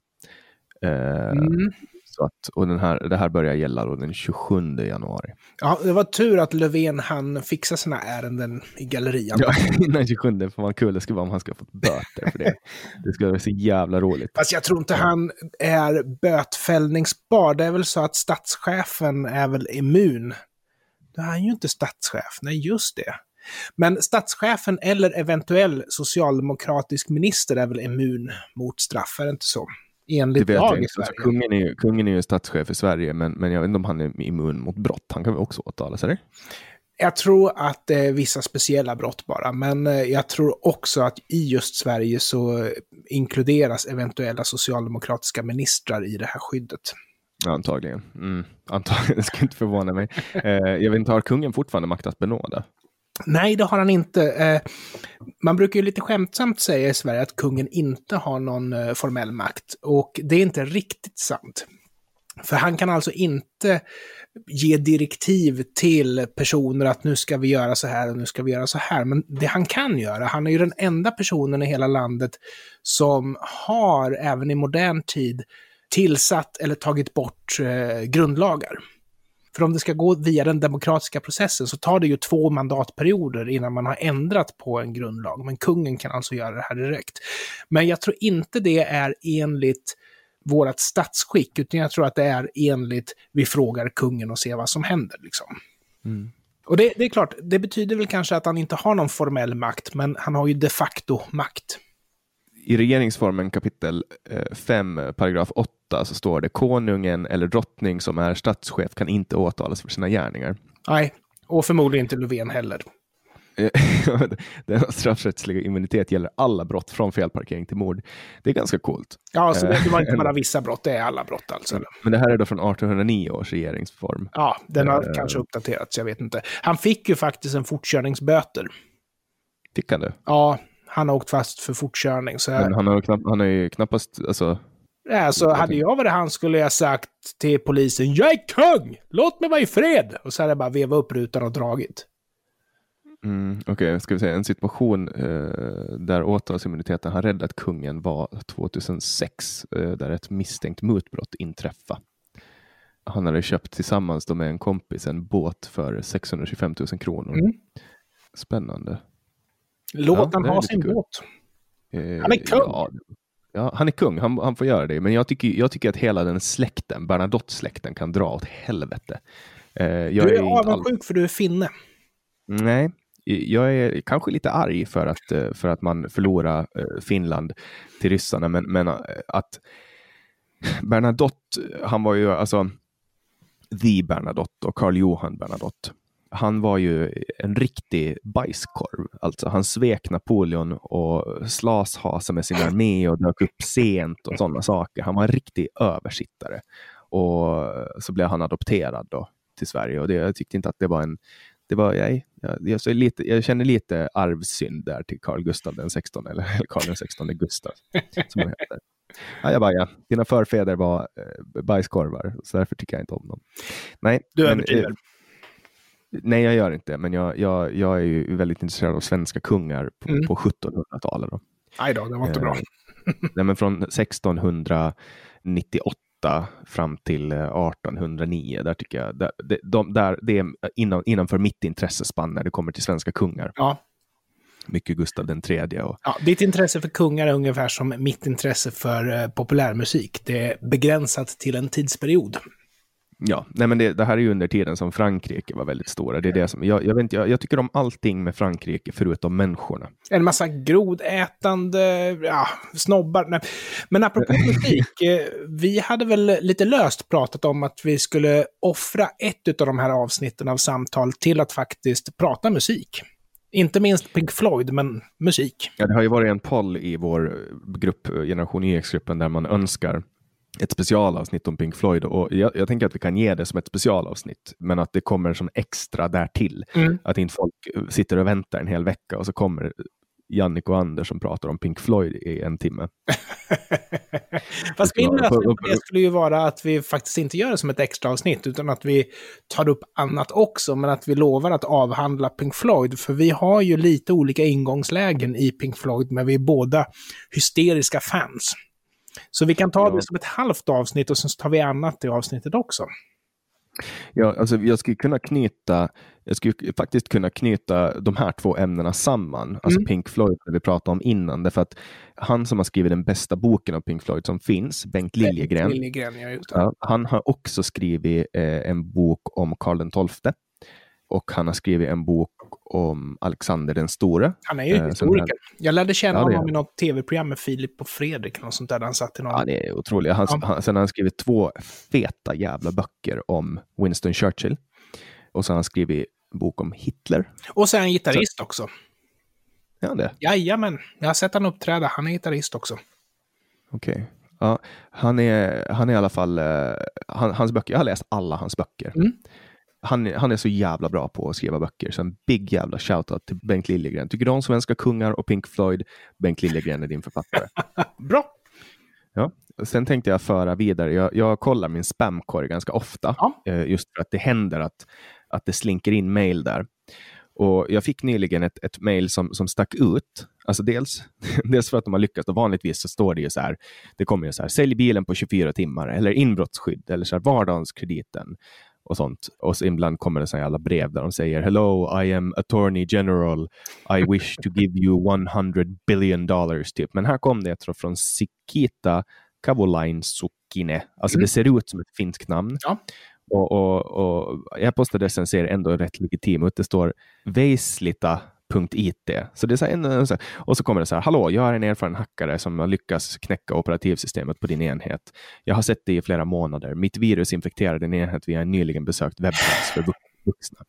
Mm. Så att, och den här, det här börjar gälla då den 27 januari. Ja, det var tur att Löfven han fixa sina ärenden i gallerian. Ja, innan 27, för vad kul det skulle vara om han skulle ha fått böter för det. Det skulle vara så jävla roligt. Fast jag tror inte han är bötfällningsbar. Det är väl så att statschefen är väl immun. Då är han ju inte statschef. Nej, just det. Men statschefen eller eventuell socialdemokratisk minister är väl immun mot straff, är det inte så? enligt lag i alltså, Sverige. Kungen, är ju, kungen är ju statschef i Sverige, men, men jag vet inte om han är immun mot brott. Han kan väl också åtalas, eller? Jag tror att det är vissa speciella brott bara, men eh, jag tror också att i just Sverige så inkluderas eventuella socialdemokratiska ministrar i det här skyddet. Antagligen. Mm, antagligen, det skulle inte förvåna mig. Eh, jag vet inte, har kungen fortfarande makt att benåda? Nej, det har han inte. Eh, man brukar ju lite skämtsamt säga i Sverige att kungen inte har någon eh, formell makt. Och det är inte riktigt sant. För han kan alltså inte ge direktiv till personer att nu ska vi göra så här och nu ska vi göra så här. Men det han kan göra, han är ju den enda personen i hela landet som har, även i modern tid, tillsatt eller tagit bort eh, grundlagar. För om det ska gå via den demokratiska processen så tar det ju två mandatperioder innan man har ändrat på en grundlag. Men kungen kan alltså göra det här direkt. Men jag tror inte det är enligt vårt statsskick, utan jag tror att det är enligt vi frågar kungen och ser vad som händer. Liksom. Mm. Och det, det, är klart, det betyder väl kanske att han inte har någon formell makt, men han har ju de facto makt i regeringsformen kapitel 5, eh, paragraf 8, så står det konungen eller drottning som är statschef kan inte åtalas för sina gärningar. Nej, och förmodligen inte Löfven heller. Den straffrättsliga immunitet gäller alla brott från felparkering till mord. Det är ganska coolt. Ja, så det, det var inte bara vissa brott, det är alla brott alltså. Men det här är då från 1809 års regeringsform. Ja, den har uh, kanske uppdaterats, jag vet inte. Han fick ju faktiskt en fortkörningsböter. Fick han det? Ja, han har åkt fast för fortkörning. Så Men han har, knapp, han har ju knappast... Alltså, ja, så hade jag varit han skulle jag sagt till polisen Jag är kung! Låt mig vara i fred! Och så hade jag bara vevat upp rutan och dragit. Mm, Okej, okay, ska vi säga en situation eh, där åtalsimmuniteten har räddat kungen var 2006, eh, där ett misstänkt mutbrott inträffade. Han hade köpt tillsammans med en kompis en båt för 625 000 kronor. Mm. Spännande. Låt han ha sin båt. Eh, han är kung! Ja, ja, han är kung, han, han får göra det. Men jag tycker, jag tycker att hela den släkten, Bernadotte-släkten, kan dra åt helvete. Eh, jag du är, är avundsjuk all... för du är finne. Nej, jag är kanske lite arg för att, eh, för att man förlorar Finland till ryssarna, men, men att Bernadotte, han var ju alltså the Bernadotte och Karl Johan Bernadotte. Han var ju en riktig bajskorv. Alltså, han svek Napoleon och slashasa med sin armé och dök upp sent och sådana saker. Han var en riktig översittare. Och så blev han adopterad då till Sverige och det, jag tyckte inte att det var en det var, jag, jag, jag, lite, jag känner lite arvsynd där till Carl Gustav den 16, eller Carl den 16 Gustav. Som han heter. Ja, jag bara, ja. Dina förfäder var eh, bajskorvar, så därför tycker jag inte om dem. Nej, du överdriver. Nej, jag gör inte, men jag, jag, jag är ju väldigt intresserad av svenska kungar på, mm. på 1700-talet. Nej då, det var inte eh, bra. nej, men från 1698 fram till 1809. Eh, där tycker jag, där, de, de, där, det är inom, innanför mitt intressespann när det kommer till svenska kungar. Ja. Mycket Gustav den tredje. Och... Ja, ditt intresse för kungar är ungefär som mitt intresse för eh, populärmusik. Det är begränsat till en tidsperiod. Ja, nej men det, det, här är ju under tiden som Frankrike var väldigt stora. Det är det som, jag, jag, vet inte, jag, jag, tycker om allting med Frankrike förutom människorna. En massa grodätande ja, snobbar. Nej. Men apropå musik, eh, vi hade väl lite löst pratat om att vi skulle offra ett av de här avsnitten av samtal till att faktiskt prata musik. Inte minst Pink Floyd, men musik. Ja, det har ju varit en poll i vår grupp, Generation YX-gruppen, där man önskar ett specialavsnitt om Pink Floyd och jag, jag, tänker att vi kan ge det som ett specialavsnitt, men att det kommer som extra därtill. Mm. Att inte folk sitter och väntar en hel vecka och så kommer Jannik och Anders som pratar om Pink Floyd i en timme. Fast min lösning det skulle ju vara att vi faktiskt inte gör det som ett extra avsnitt, utan att vi tar upp annat också, men att vi lovar att avhandla Pink Floyd. För vi har ju lite olika ingångslägen i Pink Floyd, men vi är båda hysteriska fans. Så vi kan ta ja. det som ett halvt avsnitt och sen tar vi annat i avsnittet också. Ja, alltså jag skulle kunna knyta, jag skulle faktiskt kunna knyta de här två ämnena samman, alltså mm. Pink Floyd, det vi pratade om innan, därför att han som har skrivit den bästa boken av Pink Floyd som finns, Bengt Liljegren, Bengt Liljegren ja, han har också skrivit eh, en bok om Karl XII och han har skrivit en bok om Alexander den store. Han är ju eh, historiker. Jag lärde känna ja, honom i något tv-program med Filip och Fredrik, något sånt där, han satt i någon... Det är otroligt. Han, ja. han, sen har han skrivit två feta jävla böcker om Winston Churchill. Och så har han skrivit en bok om Hitler. Och så är han gitarrist så... också. Är han det? Jajamän, jag har sett honom uppträda. Han är gitarrist också. Okej. Okay. Ja, han, är, han är i alla fall, uh, han, hans böcker, jag har läst alla hans böcker. Mm han, han är så jävla bra på att skriva böcker, så en big jävla shoutout till Bengt Liljegren. Tycker du om svenska kungar och Pink Floyd? Bengt Liljegren är din författare. bra! Ja. Sen tänkte jag föra vidare, jag, jag kollar min spamkorg ganska ofta, ja. Eh, just för att det händer att, att det slinker in mail där. Och jag fick nyligen ett, ett mail som, som stack ut. Alltså dels, dels för att de har lyckats. Och vanligtvis så står det ju så här. Det kommer ju så här. Sälj bilen på 24 timmar eller inbrottsskydd eller så här vardagskrediten och sånt. Och så ibland kommer det så jävla brev där de säger Hello, I am attorney general. I wish to give you 100 billion dollars. Typ. Men här kom det från Sikita Kavolain-Sukkine. Alltså mm. det ser ut som ett finskt namn. Ja. Och, och, och e-postadressen ser ändå rätt legitim ut. Det står Veislita .it. Så det är så en, och så kommer det så här, hallå, jag är en erfaren hackare som har lyckats knäcka operativsystemet på din enhet. Jag har sett det i flera månader. Mitt virus infekterar din enhet via en nyligen besökt webbplats för vuxna.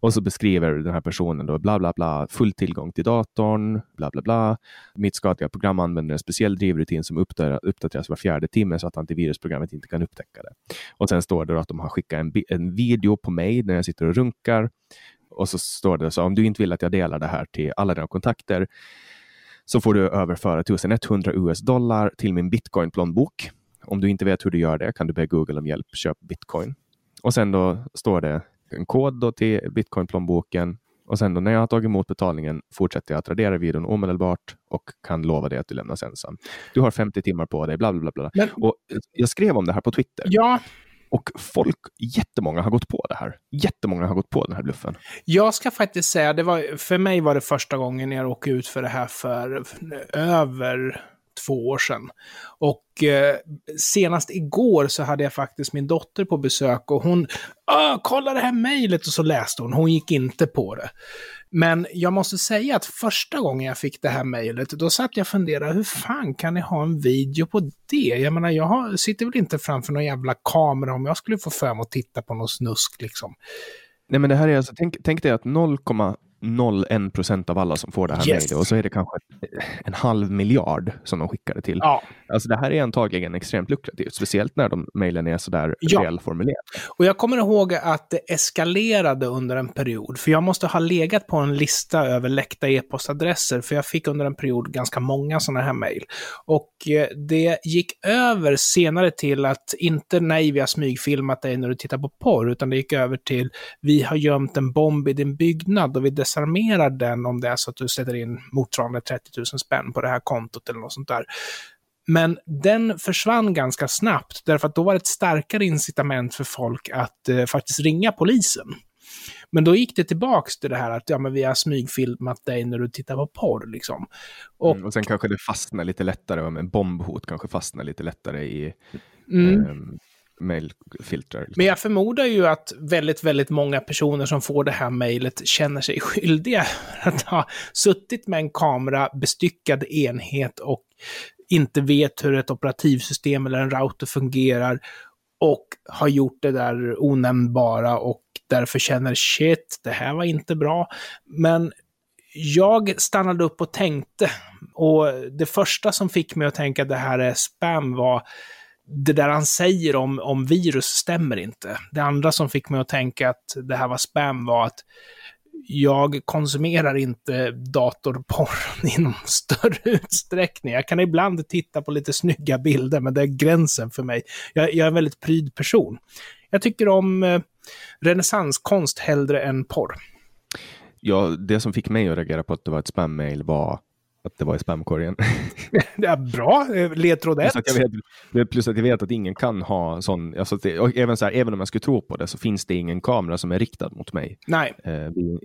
Och så beskriver den här personen då bla bla bla, full tillgång till datorn, bla bla bla. Mitt skadliga program använder en speciell drivrutin som uppdateras var fjärde timme så att antivirusprogrammet inte kan upptäcka det. Och sen står det att de har skickat en, en video på mig när jag sitter och runkar och så står det så om du inte vill att jag delar det här till alla dina kontakter så får du överföra 1100 US dollar till min bitcoin-plånbok. Om du inte vet hur du gör det kan du be Google om hjälp, köp bitcoin. Och sen då står det en kod då till bitcoin-plånboken och sen då när jag har tagit emot betalningen fortsätter jag att radera videon omedelbart och kan lova dig att du lämnas ensam. Du har 50 timmar på dig, bla bla bla. Men, och jag skrev om det här på Twitter. Ja, och folk, jättemånga har gått på det här. Jättemånga har gått på den här bluffen. Jag ska faktiskt säga, det var, för mig var det första gången jag råkade ut för det här för över två år sedan. Och eh, senast igår så hade jag faktiskt min dotter på besök och hon, kolla det här mejlet och så läste hon. Hon gick inte på det. Men jag måste säga att första gången jag fick det här mejlet, då satt jag och funderade, hur fan kan ni ha en video på det? Jag menar, jag har, sitter väl inte framför någon jävla kamera om jag skulle få för mig att titta på någon snusk liksom. Nej, men det här är alltså, tänk, tänk dig att 0, 0,01 procent av alla som får det här yes. mejlet och så är det kanske en halv miljard som de skickar det till. Ja. Alltså det här är antagligen extremt lukrativt, speciellt när de mejlen är sådär ja. välformulerade. Och jag kommer ihåg att det eskalerade under en period, för jag måste ha legat på en lista över läckta e-postadresser, för jag fick under en period ganska många sådana här mejl. Och eh, det gick över senare till att inte nej, vi har smygfilmat dig när du tittar på porr, utan det gick över till vi har gömt en bomb i din byggnad och vi desarmerar den om det är så att du sätter in motsvarande 30 000 spänn på det här kontot eller något sånt där. Men den försvann ganska snabbt, därför att då var det ett starkare incitament för folk att eh, faktiskt ringa polisen. Men då gick det tillbaks till det här att ja, men vi har smygfilmat dig när du tittar på porr. Liksom. Och, mm, och sen kanske det fastnar lite lättare, med bombhot kanske fastnar lite lättare i mm. eh, mailfilter. Liksom. Men jag förmodar ju att väldigt, väldigt många personer som får det här mejlet känner sig skyldiga att ha suttit med en kamera, bestyckad enhet och inte vet hur ett operativsystem eller en router fungerar och har gjort det där onämnbara och därför känner shit, det här var inte bra. Men jag stannade upp och tänkte och det första som fick mig att tänka att det här är spam var det där han säger om, om virus stämmer inte. Det andra som fick mig att tänka att det här var spam var att jag konsumerar inte datorporr i någon större utsträckning. Jag kan ibland titta på lite snygga bilder, men det är gränsen för mig. Jag, jag är en väldigt pryd person. Jag tycker om eh, renässanskonst hellre än porr. Ja, det som fick mig att reagera på att det var ett spam-mail var att det var i spamkorgen. ja, bra, ledtråd 1. Plus, plus att jag vet att ingen kan ha sån, alltså det, även, så här, även om jag skulle tro på det så finns det ingen kamera som är riktad mot mig. Nej. Eh, vid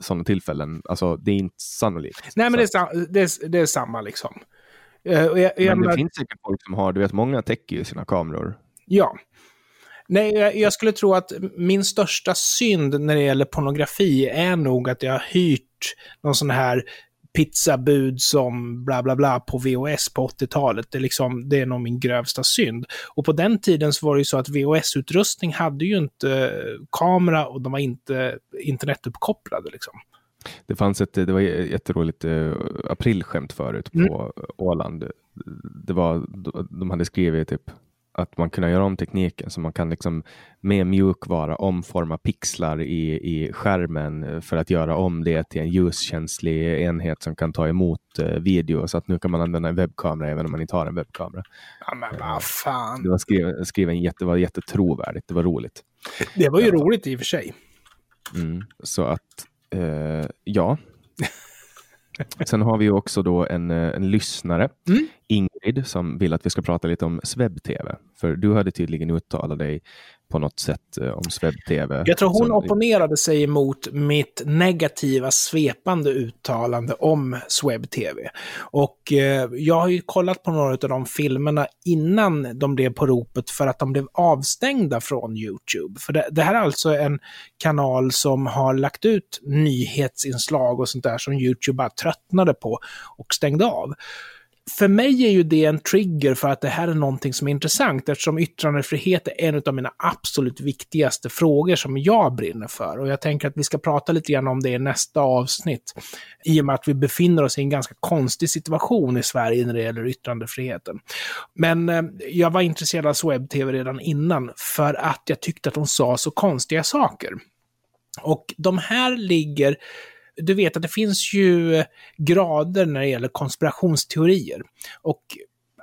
sådana tillfällen. Alltså det är inte sannolikt. Nej, men det är, det, är, det är samma liksom. Eh, jag, jag, men det finns säkert folk som har, du vet många täcker ju sina kameror. Ja. Nej, jag, jag skulle tro att min största synd när det gäller pornografi är nog att jag har hyrt någon sån här pizzabud som bla bla bla på VHS på 80-talet. Det är, liksom, det är nog min grövsta synd. Och på den tiden så var det ju så att VHS-utrustning hade ju inte kamera och de var inte internetuppkopplade. Liksom. Det fanns ett, det var jätteroligt uh, aprilskämt förut på mm. Åland. Det var, de hade skrivit typ att man kunde göra om tekniken så man kan liksom med mjukvara omforma pixlar i, i skärmen för att göra om det till en ljuskänslig enhet som kan ta emot uh, video. Så att nu kan man använda en webbkamera även om man inte har en webbkamera. Ja, men vad fan. Det var skriven, skriven jätte, var jättetrovärdigt. Det var roligt. Det var ju roligt i och för sig. Mm, så att, uh, ja. Sen har vi också då en, eh, en lyssnare, mm. Ingrid, som vill att vi ska prata lite om SvebTV. För du hade tydligen uttalat dig på något sätt eh, om SvebTV. Jag tror hon som... opponerade sig emot mitt negativa svepande uttalande om SwebTV. Och eh, jag har ju kollat på några av de filmerna innan de blev på ropet för att de blev avstängda från YouTube. För det, det här är alltså en kanal som har lagt ut nyhetsinslag och sånt där som YouTube bara tröttnade på och stängde av för mig är ju det en trigger för att det här är någonting som är intressant eftersom yttrandefrihet är en av mina absolut viktigaste frågor som jag brinner för. Och jag tänker att vi ska prata lite grann om det i nästa avsnitt. I och med att vi befinner oss i en ganska konstig situation i Sverige när det gäller yttrandefriheten. Men eh, jag var intresserad av webb-tv redan innan för att jag tyckte att de sa så konstiga saker. Och de här ligger du vet att det finns ju grader när det gäller konspirationsteorier. Och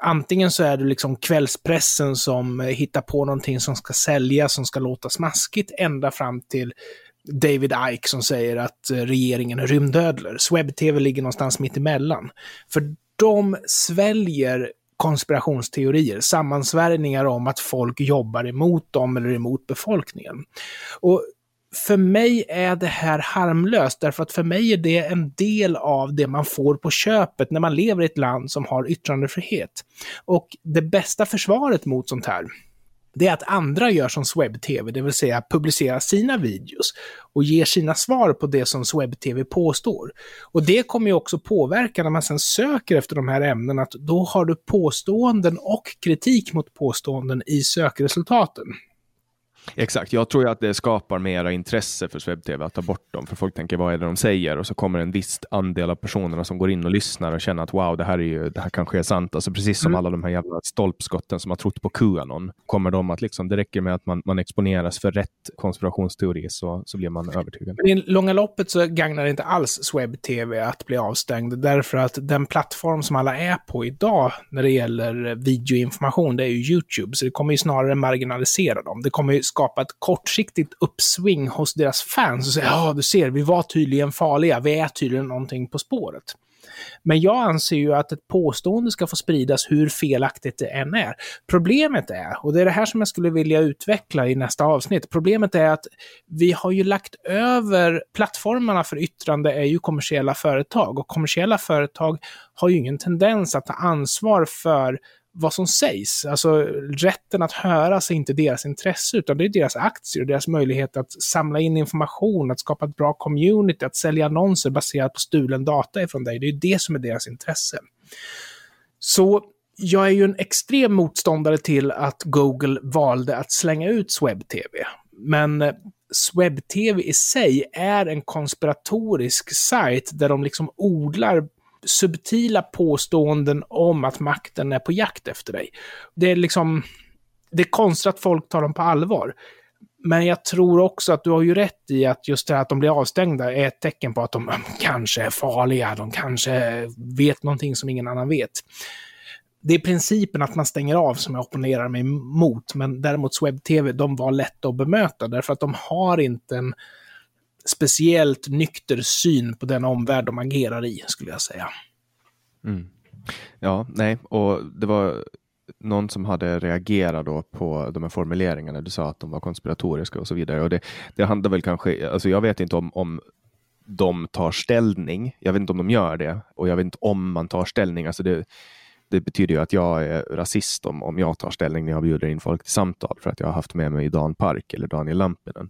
antingen så är det liksom kvällspressen som hittar på någonting som ska säljas, som ska låta smaskigt, ända fram till David Ike som säger att regeringen är rymdödlor. Swebb-TV ligger någonstans mitt emellan. För de sväljer konspirationsteorier, sammansvärjningar om att folk jobbar emot dem eller emot befolkningen. Och för mig är det här harmlöst, därför att för mig är det en del av det man får på köpet när man lever i ett land som har yttrandefrihet. Och det bästa försvaret mot sånt här, det är att andra gör som SwebTV, det vill säga publicerar sina videos och ger sina svar på det som SwebTV påstår. Och det kommer ju också påverka när man sen söker efter de här ämnena, att då har du påståenden och kritik mot påståenden i sökresultaten. Exakt, jag tror att det skapar mera intresse för SwebTV att ta bort dem, för folk tänker vad är det de säger? Och så kommer en viss andel av personerna som går in och lyssnar och känner att wow, det här, är ju, det här kanske är sant. Alltså precis som mm. alla de här jävla stolpskotten som har trott på Qanon, kommer de att liksom, det räcker med att man, man exponeras för rätt konspirationsteori så, så blir man övertygad. Men I långa loppet så gagnar det inte alls SwebTV att bli avstängd, därför att den plattform som alla är på idag när det gäller videoinformation, det är ju YouTube, så det kommer ju snarare marginalisera dem. Det kommer ju skapa ett kortsiktigt uppsving hos deras fans och säga ja, du ser, vi var tydligen farliga, vi är tydligen någonting på spåret. Men jag anser ju att ett påstående ska få spridas hur felaktigt det än är. Problemet är, och det är det här som jag skulle vilja utveckla i nästa avsnitt, problemet är att vi har ju lagt över, plattformarna för yttrande är ju kommersiella företag och kommersiella företag har ju ingen tendens att ta ansvar för vad som sägs. Alltså rätten att höras är inte deras intresse, utan det är deras aktier och deras möjlighet att samla in information, att skapa ett bra community, att sälja annonser baserat på stulen data ifrån dig. Det är det som är deras intresse. Så jag är ju en extrem motståndare till att Google valde att slänga ut SwebTV. Men eh, SwebTV i sig är en konspiratorisk sajt där de liksom odlar subtila påståenden om att makten är på jakt efter dig. Det är liksom, det är konstigt att folk tar dem på allvar. Men jag tror också att du har ju rätt i att just det här att de blir avstängda är ett tecken på att de kanske är farliga, de kanske vet någonting som ingen annan vet. Det är principen att man stänger av som jag opponerar mig mot, men däremot SwebTV, de var lätta att bemöta därför att de har inte en speciellt nykter syn på den omvärld de agerar i, skulle jag säga. Mm. Ja, nej, och det var någon som hade reagerat då på de här formuleringarna. Du sa att de var konspiratoriska och så vidare. Och det, det handlar väl kanske, alltså jag vet inte om, om de tar ställning. Jag vet inte om de gör det och jag vet inte om man tar ställning. Alltså det, det betyder ju att jag är rasist om, om jag tar ställning när jag bjuder in folk till samtal för att jag har haft med mig Dan Park eller Daniel Lampinen.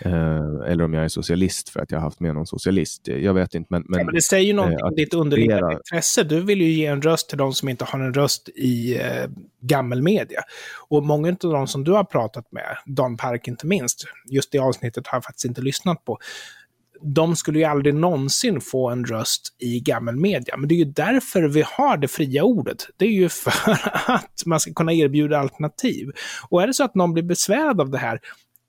Eh, eller om jag är socialist för att jag har haft med någon socialist. Jag vet inte. Men, men, ja, men det säger ju någonting om eh, ditt underliggande intresse. Du vill ju ge en röst till de som inte har en röst i eh, gammelmedia. Och många av de som du har pratat med, Dan Park inte minst, just det avsnittet har jag faktiskt inte lyssnat på, de skulle ju aldrig någonsin få en röst i gammelmedia. Men det är ju därför vi har det fria ordet. Det är ju för att man ska kunna erbjuda alternativ. Och är det så att någon blir besvärad av det här,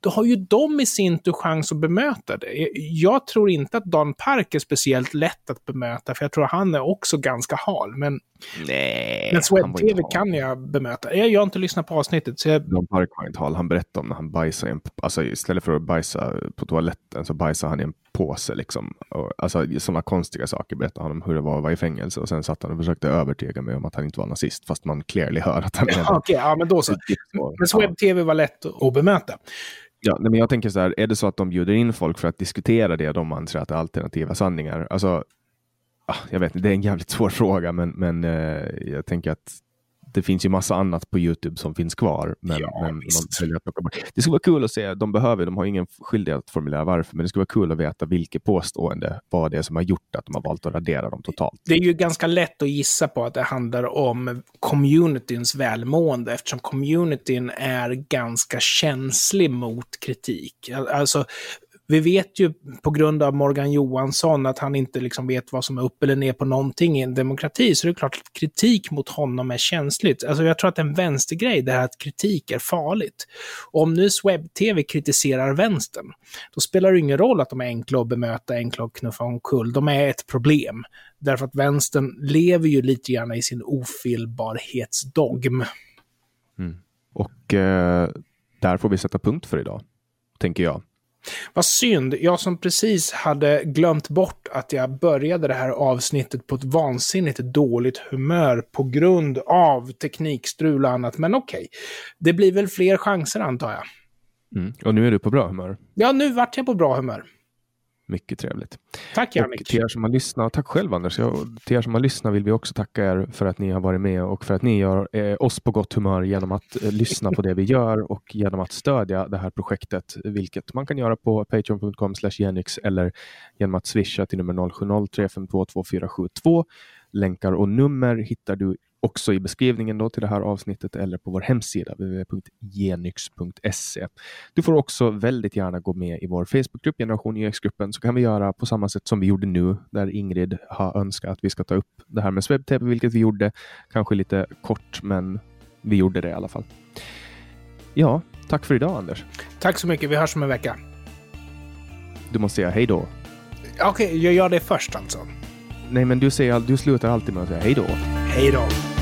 då har ju de i sin tur chans att bemöta det. Jag tror inte att Dan Park är speciellt lätt att bemöta, för jag tror att han är också ganska hal. Men, Nej, men Swed-TV kan jag bemöta. Jag, jag har inte lyssnat på avsnittet. Så jag... Dan Park var inte hal. Han berättade om när han bajsade alltså istället för att bajsa på toaletten så bajsade han i en påse. Liksom. Och, alltså sådana konstiga saker berättade han om hur det var att vara i fängelse. Och sen satt han och försökte övertyga mig om att han inte var nazist, fast man clearly hör att han är Okej, okay, ja men då så. Men Sweb-TV var lätt att bemöta. Ja, men jag tänker så här, är det så att de bjuder in folk för att diskutera det de anser att är alternativa sanningar? Alltså, ah, jag vet inte, det är en jävligt svår fråga, men, men eh, jag tänker att det finns ju massa annat på Youtube som finns kvar. Men, ja, men Det skulle vara kul att se, de behöver, de har ingen skyldighet att formulera varför, men det skulle vara kul att veta vilket påstående, vad det som har gjort att de har valt att radera dem totalt. Det är ju ganska lätt att gissa på att det handlar om communityns välmående, eftersom communityn är ganska känslig mot kritik. Alltså, vi vet ju på grund av Morgan Johansson att han inte liksom vet vad som är upp eller ner på någonting i en demokrati, så det är klart att kritik mot honom är känsligt. Alltså jag tror att en vänstergrej, det här att kritik är farligt. Och om nu webb-tv kritiserar vänstern, då spelar det ingen roll att de är enkla att bemöta, enkla att knuffa omkull. De är ett problem. Därför att vänstern lever ju lite grann i sin ofelbarhetsdogm. Mm. Och eh, där får vi sätta punkt för idag, tänker jag. Vad synd, jag som precis hade glömt bort att jag började det här avsnittet på ett vansinnigt dåligt humör på grund av teknikstrul och annat. Men okej, okay. det blir väl fler chanser antar jag. Mm. Och nu är du på bra humör. Ja, nu vart jag på bra humör. Mycket trevligt. Tack. Och till er som har lyssnat, tack själv Anders. Jag, till er som har lyssnat vill vi också tacka er för att ni har varit med och för att ni gör eh, oss på gott humör genom att eh, lyssna på det vi gör och genom att stödja det här projektet, vilket man kan göra på patreon.com genix eller genom att swisha till nummer 0703522472. Länkar och nummer hittar du också i beskrivningen då till det här avsnittet eller på vår hemsida www.genyx.se. Du får också väldigt gärna gå med i vår Facebookgrupp Generation YX-gruppen så kan vi göra på samma sätt som vi gjorde nu där Ingrid har önskat att vi ska ta upp det här med SwebTV, vilket vi gjorde kanske lite kort, men vi gjorde det i alla fall. Ja, tack för idag Anders. Tack så mycket. Vi hörs om en vecka. Du måste säga hej då. Okej, okay, jag gör det först alltså. Nej, men du, säger, du slutar alltid med att säga hej då. Hej då.